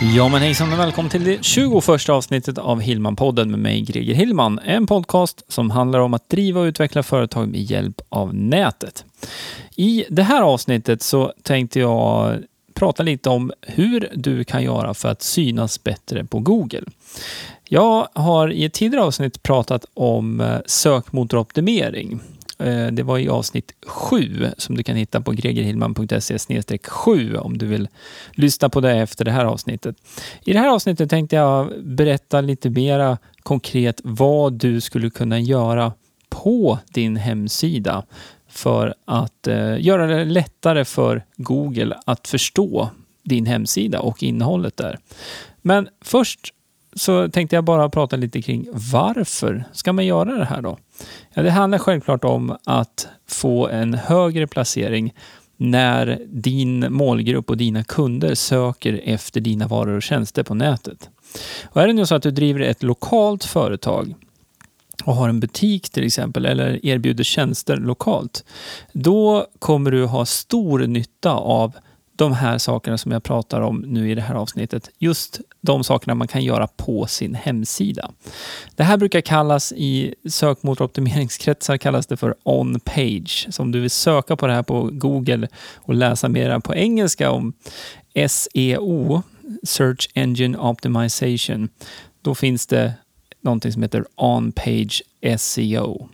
Ja men hejsan och välkommen till det 21 avsnittet av Hillman-podden med mig Greger Hillman. En podcast som handlar om att driva och utveckla företag med hjälp av nätet. I det här avsnittet så tänkte jag prata lite om hur du kan göra för att synas bättre på Google. Jag har i ett tidigare avsnitt pratat om eh, sökmotoroptimering. Eh, det var i avsnitt 7 som du kan hitta på gregerhillman.se 7 om du vill lyssna på det efter det här avsnittet. I det här avsnittet tänkte jag berätta lite mera konkret vad du skulle kunna göra på din hemsida för att eh, göra det lättare för Google att förstå din hemsida och innehållet där. Men först så tänkte jag bara prata lite kring varför ska man göra det här då? Ja, det handlar självklart om att få en högre placering när din målgrupp och dina kunder söker efter dina varor och tjänster på nätet. Och är det nu så att du driver ett lokalt företag och har en butik till exempel eller erbjuder tjänster lokalt, då kommer du ha stor nytta av de här sakerna som jag pratar om nu i det här avsnittet. Just de sakerna man kan göra på sin hemsida. Det här brukar kallas i sökmotoroptimeringskretsar kallas det för on-page. Så om du vill söka på det här på Google och läsa mer på engelska om SEO, Search Engine Optimization, då finns det någonting som heter on-page SEO.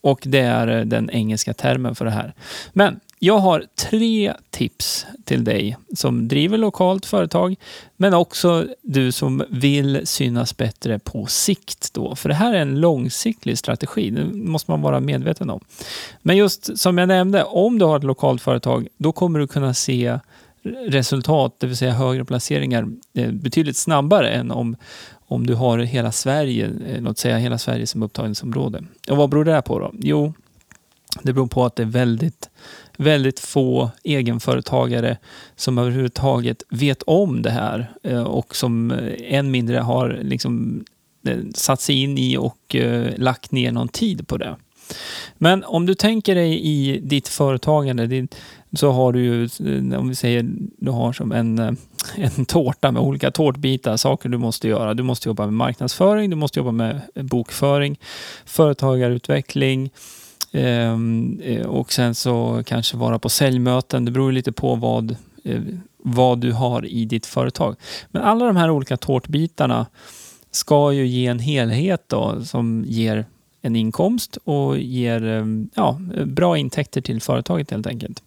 Och det är den engelska termen för det här. Men jag har tre tips till dig som driver lokalt företag, men också du som vill synas bättre på sikt. Då. För det här är en långsiktig strategi, det måste man vara medveten om. Men just som jag nämnde, om du har ett lokalt företag, då kommer du kunna se resultat, det vill säga högre placeringar, eh, betydligt snabbare än om, om du har hela Sverige, eh, låt säga hela Sverige som upptagningsområde. Och vad beror det på då? Jo, det beror på att det är väldigt, väldigt få egenföretagare som överhuvudtaget vet om det här eh, och som eh, än mindre har liksom eh, satt sig in i och lagt ner någon tid på det. Men om du tänker dig i ditt företagande, så har du ju, om vi säger, du har som en, en tårta med olika tårtbitar, saker du måste göra. Du måste jobba med marknadsföring, du måste jobba med bokföring, företagarutveckling, Ehm, eh, och sen så kanske vara på säljmöten. Det beror lite på vad, eh, vad du har i ditt företag. Men alla de här olika tårtbitarna ska ju ge en helhet då, som ger en inkomst och ger ehm, ja, bra intäkter till företaget helt enkelt.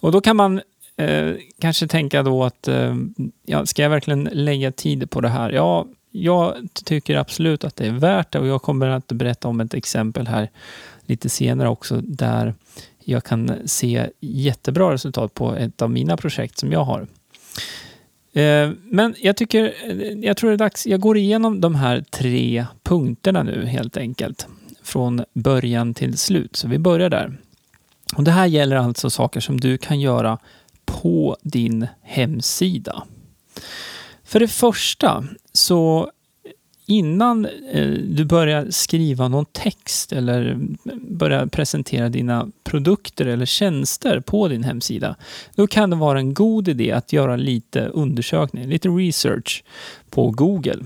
Och då kan man eh, kanske tänka då att eh, ja, ska jag verkligen lägga tid på det här? Ja, jag tycker absolut att det är värt det och jag kommer att berätta om ett exempel här lite senare också där jag kan se jättebra resultat på ett av mina projekt som jag har. Eh, men jag tycker, eh, jag tror det är dags, jag går igenom de här tre punkterna nu helt enkelt. Från början till slut, så vi börjar där. Och Det här gäller alltså saker som du kan göra på din hemsida. För det första, så innan eh, du börjar skriva någon text eller börjar presentera dina produkter eller tjänster på din hemsida, då kan det vara en god idé att göra lite undersökning, lite research på Google.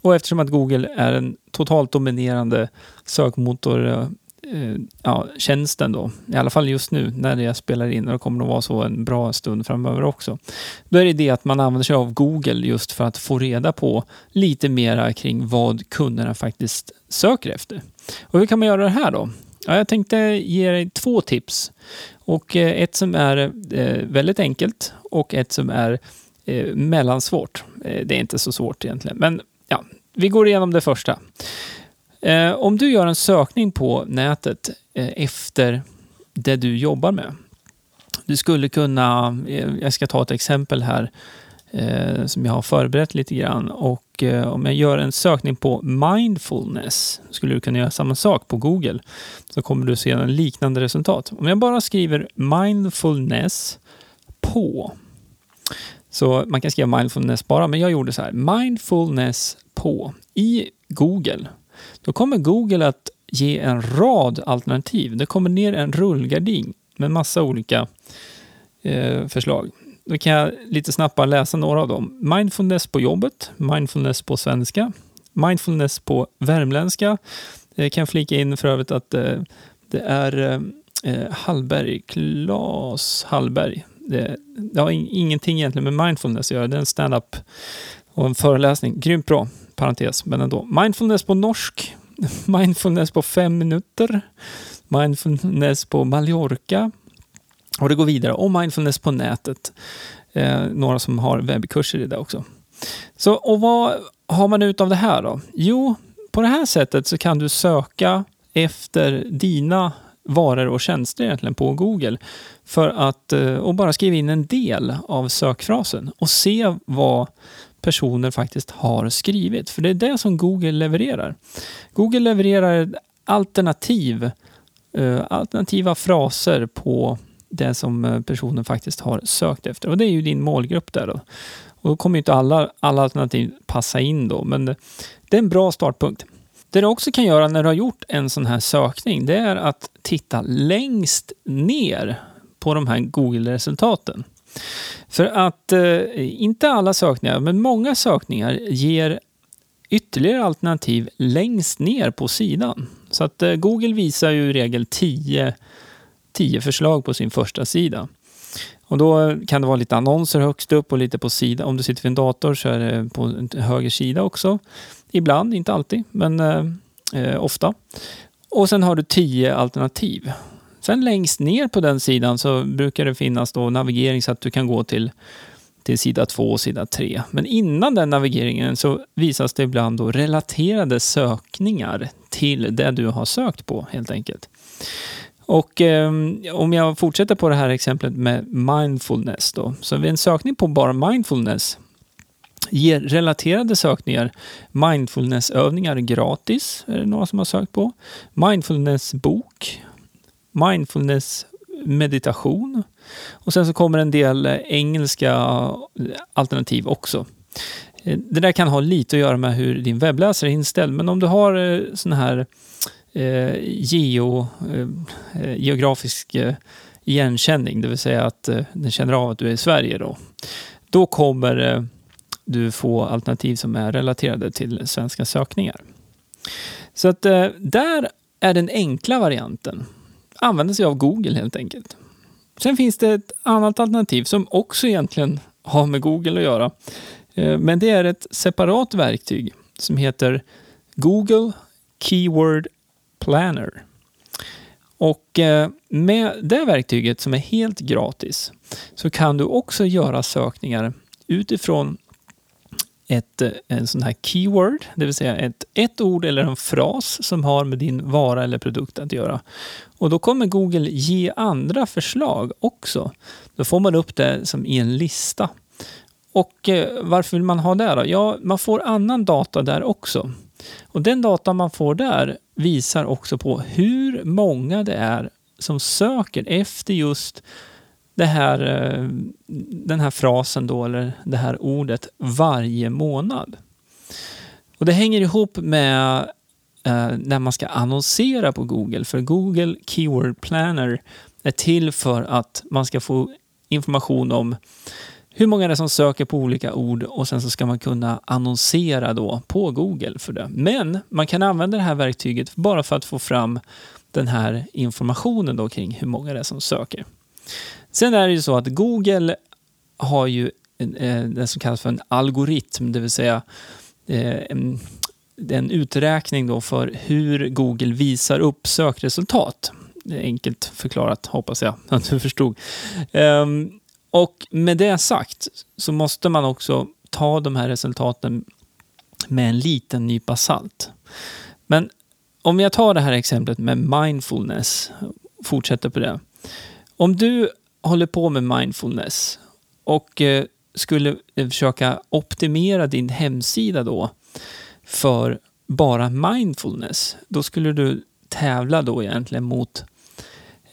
Och eftersom att Google är en totalt dominerande sökmotor eh, eh, ja, tjänsten då, i alla fall just nu när jag spelar in och det kommer att vara så en bra stund framöver också. Då är det det att man använder sig av Google just för att få reda på lite mera kring vad kunderna faktiskt söker efter. Och hur kan man göra det här då? Ja, jag tänkte ge dig två tips. Och eh, ett som är eh, väldigt enkelt och ett som är eh, mellansvårt. Eh, det är inte så svårt egentligen, men ja, vi går igenom det första. Eh, om du gör en sökning på nätet eh, efter det du jobbar med. Du skulle kunna, eh, jag ska ta ett exempel här eh, som jag har förberett lite grann. Och eh, om jag gör en sökning på mindfulness, skulle du kunna göra samma sak på Google, så kommer du se en liknande resultat. Om jag bara skriver mindfulness på Så man kan skriva mindfulness bara, men jag gjorde så här. Mindfulness på i Google. Då kommer Google att ge en rad alternativ. Det kommer ner en rullgardin med massa olika eh, förslag. Då kan jag lite snabbt bara läsa några av dem. Mindfulness på jobbet, mindfulness på svenska, mindfulness på värmländska. Jag kan flika in för övrigt att eh, det är eh, eh Hallberg, Claes Hallberg. Det, det har ingenting egentligen med mindfulness att göra. Det är en stand-up och en föreläsning. Grymt bra, parentes, men ändå. Mindfulness på norsk, mindfulness på fem minuter, mindfulness på Mallorca, och det går vidare. Och mindfulness på nätet. Eh, några som har webbkurser i det också. Så, och vad har man ut av det här då? Jo, på det här sättet så kan du söka efter dina varor och tjänster egentligen på Google. För att, eh, och bara skriva in en del av sökfrasen och se vad personer faktiskt har skrivit. För det är det som Google levererar. Google levererar alternativ, eh, alternativa fraser på det som eh, personen faktiskt har sökt efter. Och det är ju din målgrupp där då. Och då kommer inte alla, alla alternativ passa in då, men det är en bra startpunkt. Det du också kan göra när du har gjort en sån här sökning, det är att titta längst ner på de här Google-resultaten. För att, eh, inte alla sökningar, men många sökningar ger ytterligare alternativ längst ner på sidan. Så att eh, Google visar ju i regel 10 förslag på sin första sida. Och då kan det vara lite annonser högst upp och lite på sidan. Om du sitter vid en dator så är det på en höger sida också. Ibland, inte alltid, men eh, eh ofta. Och sen har du 10 alternativ. Sen längst ner på den sidan så brukar det finnas då navigering så att du kan gå till, till sida 2 och sida 3. Men innan den navigeringen så visas det ibland då relaterade sökningar till det du har sökt på helt enkelt. Och eh, om jag fortsätter på det här exemplet med mindfulness då. Så vid en sökning på bara mindfulness ger relaterade sökningar mindfulnessövningar gratis, är det några som har sökt på. Mindfulnessbok, mindfulness meditation och sen så kommer en del eh, engelska eh, alternativ också. Eh, det där kan ha lite att göra med hur din webbläsare är inställd, men om du har sån här eh, geo, eh, geografisk eh, igenkänning, det vill säga att eh, den känner av att du är i Sverige då. Då kommer eh, du få alternativ som är relaterade till svenska sökningar. Så att eh, där är den enkla varianten. Använder sig av Google helt enkelt. Sen finns det ett annat alternativ som också egentligen har med Google att göra. Eh, men det är ett separat verktyg som heter Google Keyword Planner. Och eh, med det verktyget som är helt gratis så kan du också göra sökningar utifrån ett, eh, en sån här keyword, det vill säga ett, ett ord eller en fras som har med din vara eller produkt att göra. Och då kommer Google ge andra förslag också. Då får man upp det som i en lista. Och eh, varför vill man ha det då? Ja, man får annan data där också. Och den data man får där visar också på hur många det är som söker efter just det här, eh, den här frasen då, eller det här ordet varje månad. Och det hänger ihop med Eh, när man ska annonsera på Google. För Google Keyword Planner är till för att man ska få information om hur många det är som söker på olika ord och sen så ska man kunna annonsera då på Google för det. Men man kan använda det här verktyget bara för att få fram den här informationen då kring hur många det är som söker. Sen är det ju så att Google har ju eh, det som kallas för en algoritm, det vill säga eh, en, en uträkning då för hur Google visar upp sökresultat. Enkelt förklarat, hoppas jag att du förstod. Um, och med det sagt så måste man också ta de här resultaten med en liten nypa salt. Men om jag tar det här exemplet med mindfulness, fortsätter på det. Om du håller på med mindfulness och eh, skulle eh, försöka optimera din hemsida då för bara mindfulness, då skulle du tävla då egentligen mot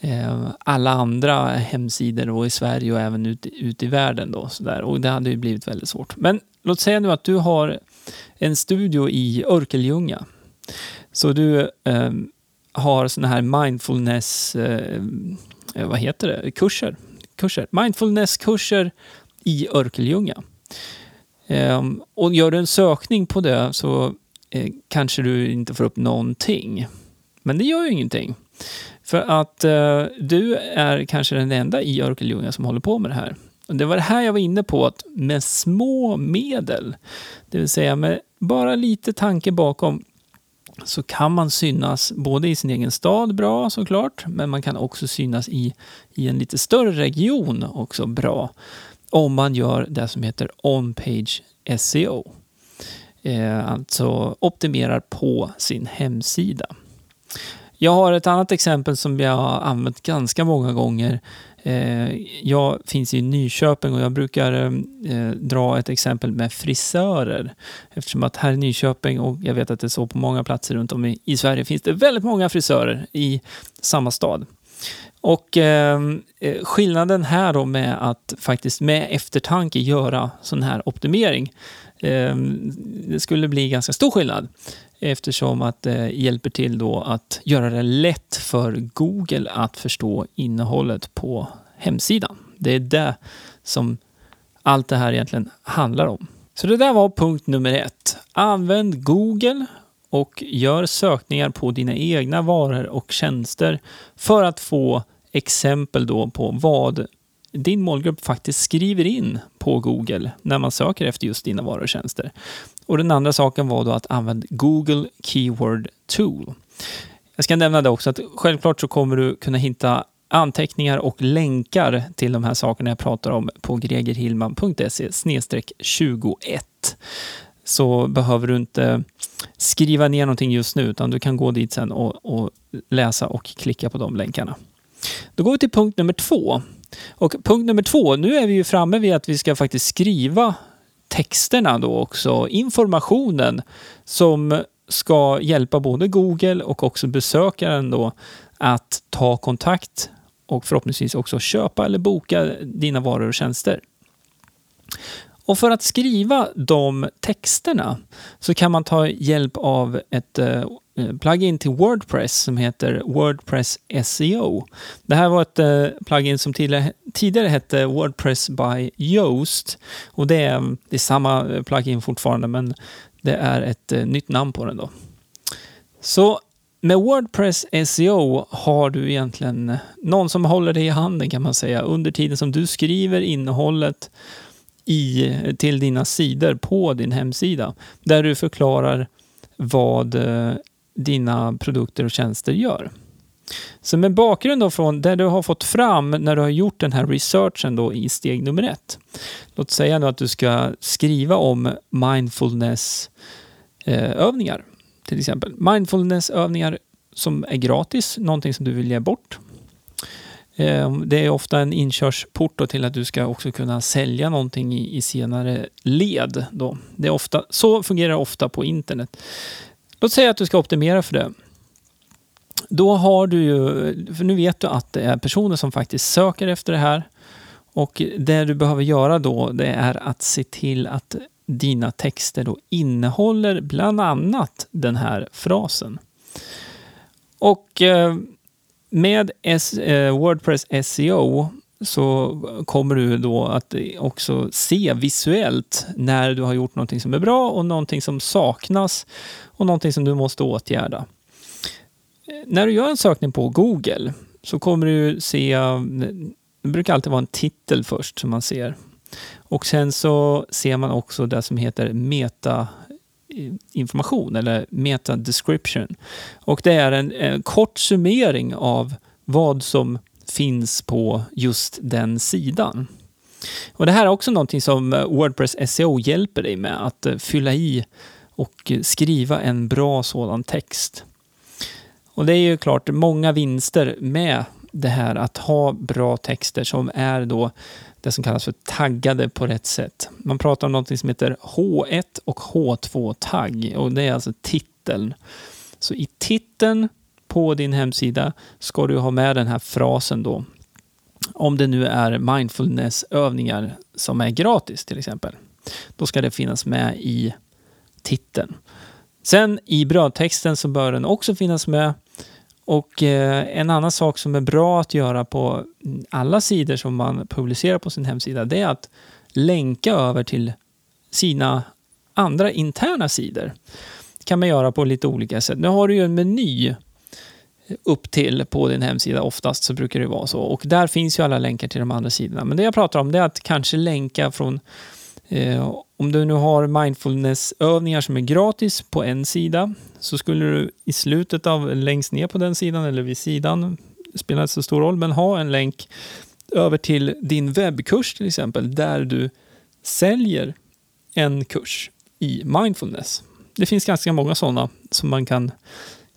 eh, alla andra hemsidor då i Sverige och även ute ut i världen. Då, så där. Och det hade ju blivit väldigt svårt. Men låt säga nu att du har en studio i Örkelljunga. Så du eh, har såna här mindfulness, eh, vad heter det, kurser. kurser. Mindfulness-kurser i Örkelljunga. Eh, och gör du en sökning på det så eh, kanske du inte får upp någonting. Men det gör ju ingenting. För att eh, du är kanske den enda i Örkelljunga som håller på med det här. Och det var det här jag var inne på, att med små medel, det vill säga med bara lite tanke bakom, så kan man synas både i sin egen stad bra såklart, men man kan också synas i, i en lite större region också bra. Om man gör det som heter on-page SEO. Eh, alltså optimerar på sin hemsida. Jag har ett annat exempel som jag har använt ganska många gånger. Eh, jag finns i Nyköping och jag brukar eh, dra ett exempel med frisörer. Eftersom att här i Nyköping, och jag vet att det är så på många platser runt om i Sverige, finns det väldigt många frisörer i samma stad. Och ehm, eh, skillnaden här då med att faktiskt med eftertanke göra sån här optimering, eh, det skulle bli ganska stor skillnad eftersom att eh, det eh, hjälper till då att göra det lätt för Google att förstå innehållet på hemsidan. Det är det som allt det här egentligen handlar om. Så det där var punkt nummer ett. Använd Google och gör sökningar på dina egna varor och tjänster för att få exempel då på vad din målgrupp faktiskt skriver in på Google när man söker efter just dina varor och tjänster. Och den andra saken var då att använda Google Keyword Tool. Jag ska nämna det också att självklart så kommer du kunna hitta anteckningar och länkar till de här sakerna jag pratar om på gregerhillman.se 21. Så behöver du inte skriva ner någonting just nu utan du kan gå dit sen och, och läsa och klicka på de länkarna. Då går vi till punkt nummer två. Och punkt nummer två, nu är vi ju framme vid att vi ska faktiskt skriva texterna då också, informationen som ska hjälpa både Google och också besökaren då att ta kontakt och förhoppningsvis också köpa eller boka dina varor och tjänster. Och för att skriva de texterna så kan man ta hjälp av ett eh, Eh, plugin till Wordpress som heter Wordpress SEO. Det här var ett eh, plugin som tidigare, hette Wordpress by Yoast och det är, det är samma eh, plugin fortfarande men det är ett nytt namn på den då. Så med Wordpress SEO har du egentligen någon som håller dig i handen kan man säga under tiden som du skriver innehållet i, till dina sidor på din hemsida. Där du förklarar vad dina produkter och tjänster gör. Så med bakgrund då från det du har fått fram när du har gjort den här researchen då i steg nummer ett. Låt säga nu att du ska skriva om mindfulnessövningar. till exempel. Mindfulnessövningar som är gratis, någonting som du vill ge bort. Eh, det är ofta en inkörsport till att du ska också kunna sälja någonting i, i senare led. Då. Det är ofta, så fungerar det ofta på internet. Låt säga att du ska optimera för det. Då har du ju, för nu vet du att det är personer som faktiskt söker efter det här. Och det du behöver göra då, det är att se till att dina texter då innehåller bland annat den här frasen. Och eh, med eh, Wordpress SEO så kommer du då att också se visuellt när du har gjort någonting som är bra och någonting som saknas och någonting som du måste åtgärda. När du gör en sökning på Google så kommer du se, det brukar alltid vara en titel först som man ser. Och sen så ser man också det som heter meta eh, information eller meta description. Och det är en, en kort summering av vad som finns på just den sidan. Och Det här är också någonting som eh, Wordpress SEO hjälper dig med, att eh, fylla i och eh, skriva en bra sådan text. Och det är ju klart många vinster med det här att ha bra texter som är då det som kallas för taggade på rätt sätt. Man pratar om något som heter H1 och H2-tagg och det är alltså titeln. Så i titeln på din hemsida ska du ha med den här frasen då. Om det nu är mindfulnessövningar som är gratis till exempel. Då ska det finnas med i titeln. Sen i brödtexten så bör den också finnas med. Och eh, en annan sak som är bra att göra på alla sidor som man publicerar på sin hemsida, det är att länka över till sina andra interna sidor. Det kan man göra på lite olika sätt. Nu har du ju en meny upp till på din hemsida. Oftast så brukar det vara så. Och där finns ju alla länkar till de andra sidorna. Men det jag pratar om det är att kanske länka från eh, om du nu har mindfulnessövningar som är gratis på en sida så skulle du i slutet av, längst ner på den sidan eller vid sidan, spelar inte så stor roll, men ha en länk över till din webbkurs till exempel där du säljer en kurs i mindfulness. Det finns ganska många sådana som man kan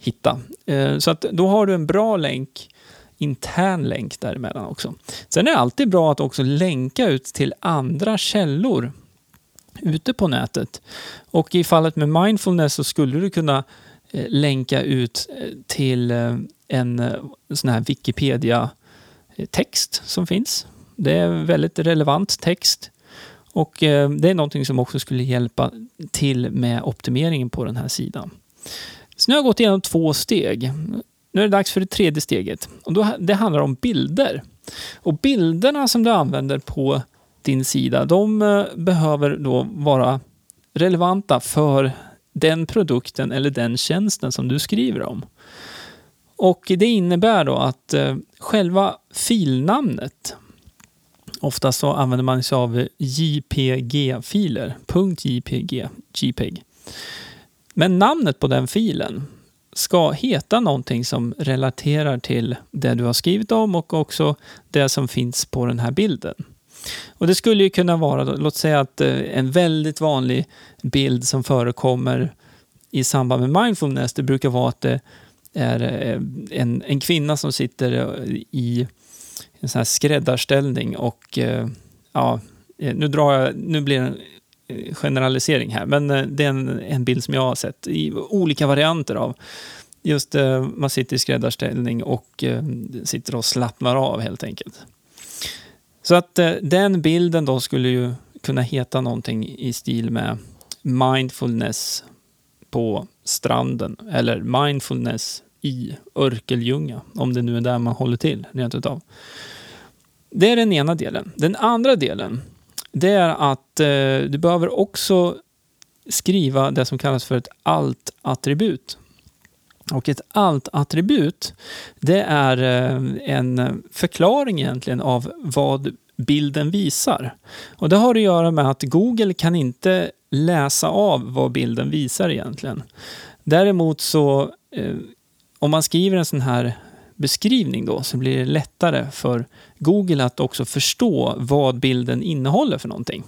hitta. Eh, så att då har du en bra länk, intern länk däremellan också. Sen är det alltid bra att också länka ut till andra källor ute på nätet. Och i fallet med mindfulness så skulle du kunna eh, länka ut eh, till en sån här Wikipedia-text som finns. Det är väldigt relevant text. Och det är någonting som också skulle hjälpa till med optimeringen på den här sidan. Så nu har jag gått igenom två steg. Nu är det dags för det tredje steget. Och då, det handlar om bilder. Och bilderna som du använder på din sida, de eh, behöver då vara relevanta för den produkten eller den tjänsten som du skriver om. Och det innebär då att eh, själva filnamnet, oftast så använder man sig av JPG-filer, .jpg, JPEG. Men namnet på den filen ska heta någonting som relaterar till det du har skrivit om och också det som finns på den här bilden. Och Det skulle ju kunna vara, låt säga att eh, en väldigt vanlig bild som förekommer i samband med mindfulness, det brukar vara att det är eh, en, en kvinna som sitter eh, i en sån här skräddarställning och ja, nu drar jag, nu blir det generalisering här, men eh, det är en, en bild som jag har sett i olika varianter av just eh, man sitter i skräddarställning och eh, sitter och slappnar av helt enkelt. Så att eh, den bilden då skulle ju kunna heta någonting i stil med mindfulness på stranden eller mindfulness i Örkelljunga, om det nu är där man håller till rent utav. Det är den ena delen. Den andra delen, det är att eh, du behöver också skriva det som kallas för ett alt-attribut. Och ett alt-attribut, det är eh, en förklaring egentligen av vad bilden visar. Och det har att göra med att Google kan inte läsa av vad bilden visar egentligen. Däremot så, eh, om man skriver en sån här beskrivning då så blir det lättare för Google att också förstå vad bilden innehåller för någonting.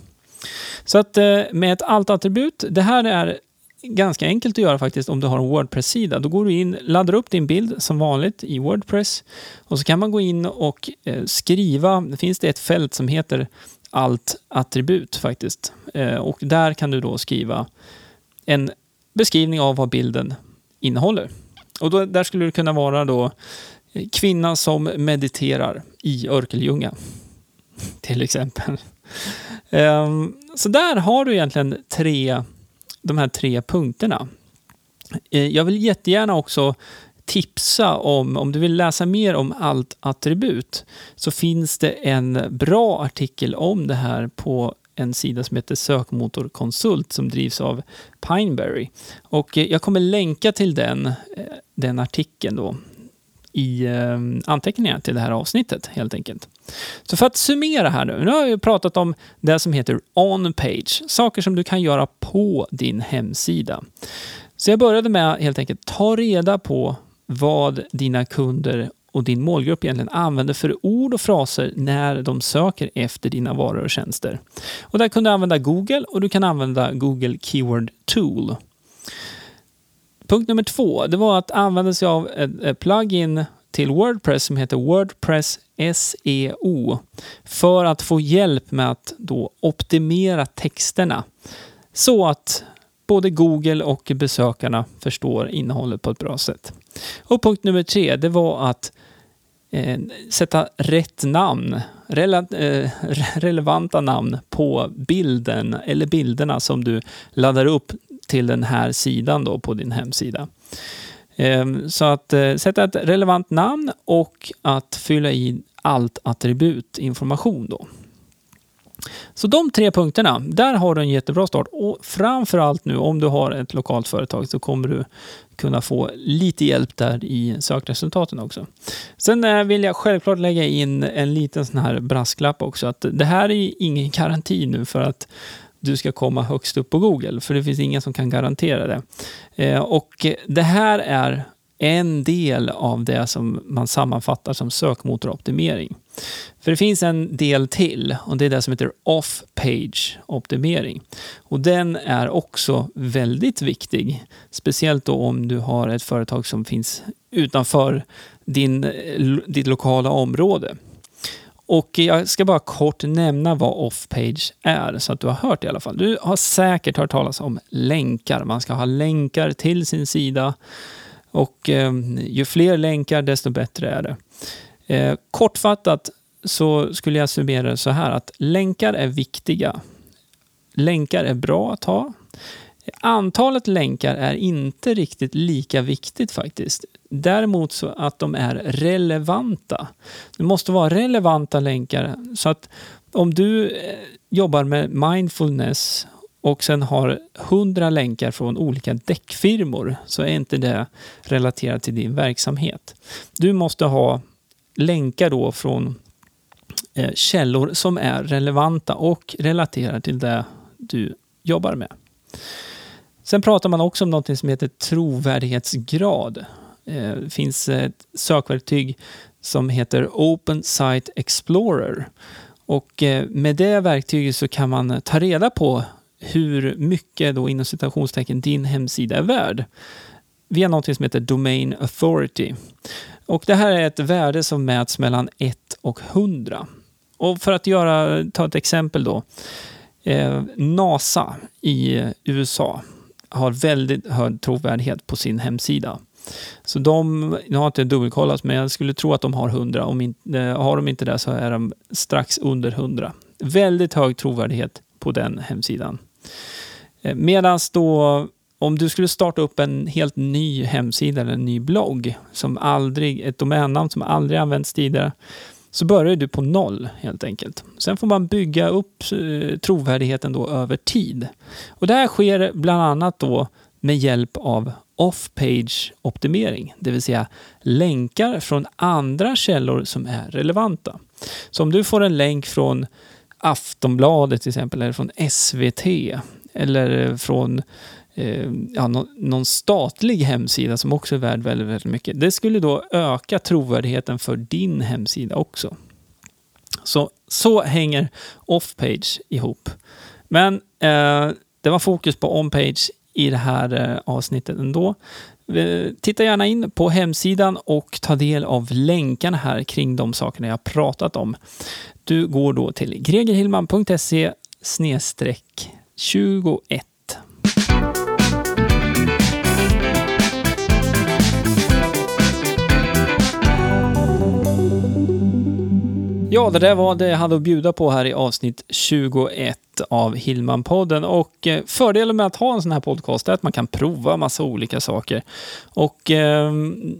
Så att eh, med ett alt-attribut, det här är ganska enkelt att göra faktiskt om du har en Wordpress-sida. Då går du in, laddar upp din bild som vanligt i Wordpress och så kan man gå in och eh, skriva, det finns det ett fält som heter alt-attribut faktiskt. Eh, och där kan du då skriva en beskrivning av vad bilden innehåller. Och då, där skulle det kunna vara då kvinna som mediterar i Örkelljunga. Till exempel. Ehm, så där har du egentligen tre, de här tre punkterna. Eh, jag vill jättegärna också tipsa om, om du vill läsa mer om allt attribut, så finns det en bra artikel om det här på en sida som heter Sökmotorkonsult som drivs av Pineberry. Och eh, jag kommer länka till den, eh, den artikeln då i anteckningarna anteckningar till det här avsnittet helt enkelt. Så för att summera här nu. Nu har jag pratat om det som heter on-page. Saker som du kan göra på din hemsida. Så jag började med helt enkelt ta reda på vad dina kunder och din målgrupp egentligen använder för ord och fraser när de söker efter dina varor och tjänster. Och där kan du använda Google och du kan använda Google Keyword Tool. Punkt nummer två, det var att använda sig av ett plugin till Wordpress som heter Wordpress SEO för att få hjälp med att då optimera texterna så att både Google och besökarna förstår innehållet på ett bra sätt. Och punkt nummer tre, det var att eh, sätta rätt namn, rela, eh, relevanta namn på bilden eller bilderna som du laddar upp till den här sidan då på din hemsida. Ehm, så att eh, sätta ett relevant namn och att fylla i allt attribut information då. Så de tre punkterna, där har du en jättebra start. Och framförallt nu om du har ett lokalt företag så kommer du kunna få lite hjälp där i sökresultaten också. Sen eh, vill jag självklart lägga in en liten sån här brasklapp också. att Det här är ingen garanti nu för att du ska komma högst upp på Google, för det finns ingen som kan garantera det. Eh, och det här är en del av det som man sammanfattar som sökmotoroptimering. För det finns en del till och det är det som heter off-page optimering. Och den är också väldigt viktig, speciellt då om du har ett företag som finns utanför din, eh, ditt lokala område. Och jag ska bara kort nämna vad off-page är, så att du har hört det i alla fall. Du har säkert hört talas om länkar. Man ska ha länkar till sin sida. Och eh, ju fler länkar, desto bättre är det. Eh, kortfattat så skulle jag summera det så här att länkar är viktiga. Länkar är bra att ha. Antalet länkar är inte riktigt lika viktigt faktiskt. Däremot så att de är relevanta. Det måste vara relevanta länkar så att om du eh, jobbar med mindfulness och sen har hundra länkar från olika däckfirmor så är inte det relaterat till din verksamhet. Du måste ha länkar då från eh, källor som är relevanta och relaterar till det du jobbar med. Sen pratar man också om något som heter trovärdighetsgrad. Det finns ett sökverktyg som heter Open Site Explorer. Och eh, med det verktyget så kan man ta reda på hur mycket då inom citationstecken din hemsida är värd via något som heter Domain Authority. Och det här är ett värde som mäts mellan 1 och 100. Och för att göra, ta ett exempel då. Eh, NASA i eh, USA har väldigt hög trovärdighet på sin hemsida. Så de, jag har inte dubbelkollat, men jag skulle tro att de har 100. Om inte, eh, har de inte det så är de strax under 100. Väldigt hög trovärdighet på den hemsidan. Eh, Medan då om du skulle starta upp en helt ny hemsida eller en ny blogg, som aldrig, ett domännamn som aldrig använts tidigare, så börjar du på noll helt enkelt. Sen får man bygga upp eh, trovärdigheten då över tid. Och det här sker bland annat då med hjälp av off-page optimering, det vill säga länkar från andra källor som är relevanta. Så om du får en länk från Aftonbladet till exempel, eller från SVT, eller eh, från eh, ja, någon, statlig hemsida som också är värd väldigt, väldigt mycket. Det skulle då öka trovärdigheten för din hemsida också. Så, så hänger off-page ihop. Men eh, det var fokus på on-page i det här eh, avsnittet ändå. Titta gärna in på hemsidan och ta del av länkarna här kring de sakerna jag pratat om. Du går då till gregerhillman.se 21 Ja, det där var det jag hade att bjuda på här i avsnitt 21 av Hillman-podden. Och eh, fördelen med att ha en sån här podcast är att man kan prova massa olika saker. Och eh,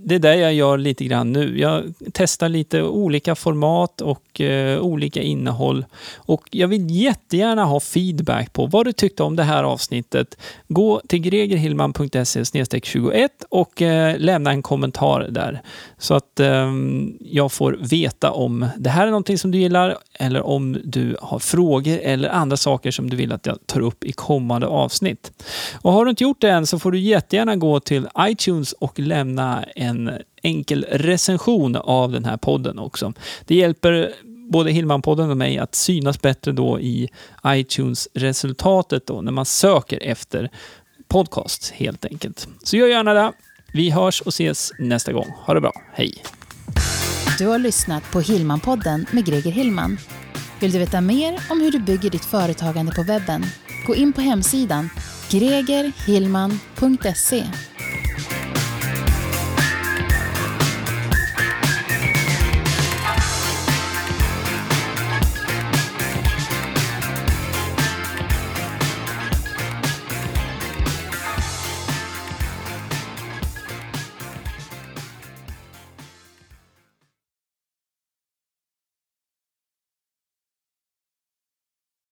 det är det jag gör lite grann nu. Jag testar lite olika format och eh, olika innehåll. Och jag vill jättegärna ha feedback på vad du tyckte om det här avsnittet. Gå till gregerhillman.se 21 och eh, lämna en kommentar där. Så att eh, jag får veta om det här är någonting som du gillar eller om du har frågor eller andra saker som du vill att jag tar upp i kommande avsnitt. Och har du inte gjort det än så får du jättegärna gå till iTunes och lämna en enkel recension av den här podden också. Det hjälper både Hillman-podden och mig att synas bättre då i iTunes-resultatet då när man söker efter podcast helt enkelt. Så gör gärna det. Vi hörs och ses nästa gång. Ha det bra. Hej! Du har lyssnat på Hillman-podden med Greger Hillman. Vill du veta mer om hur du bygger ditt företagande på webben? Gå in på hemsidan gregerhillman.se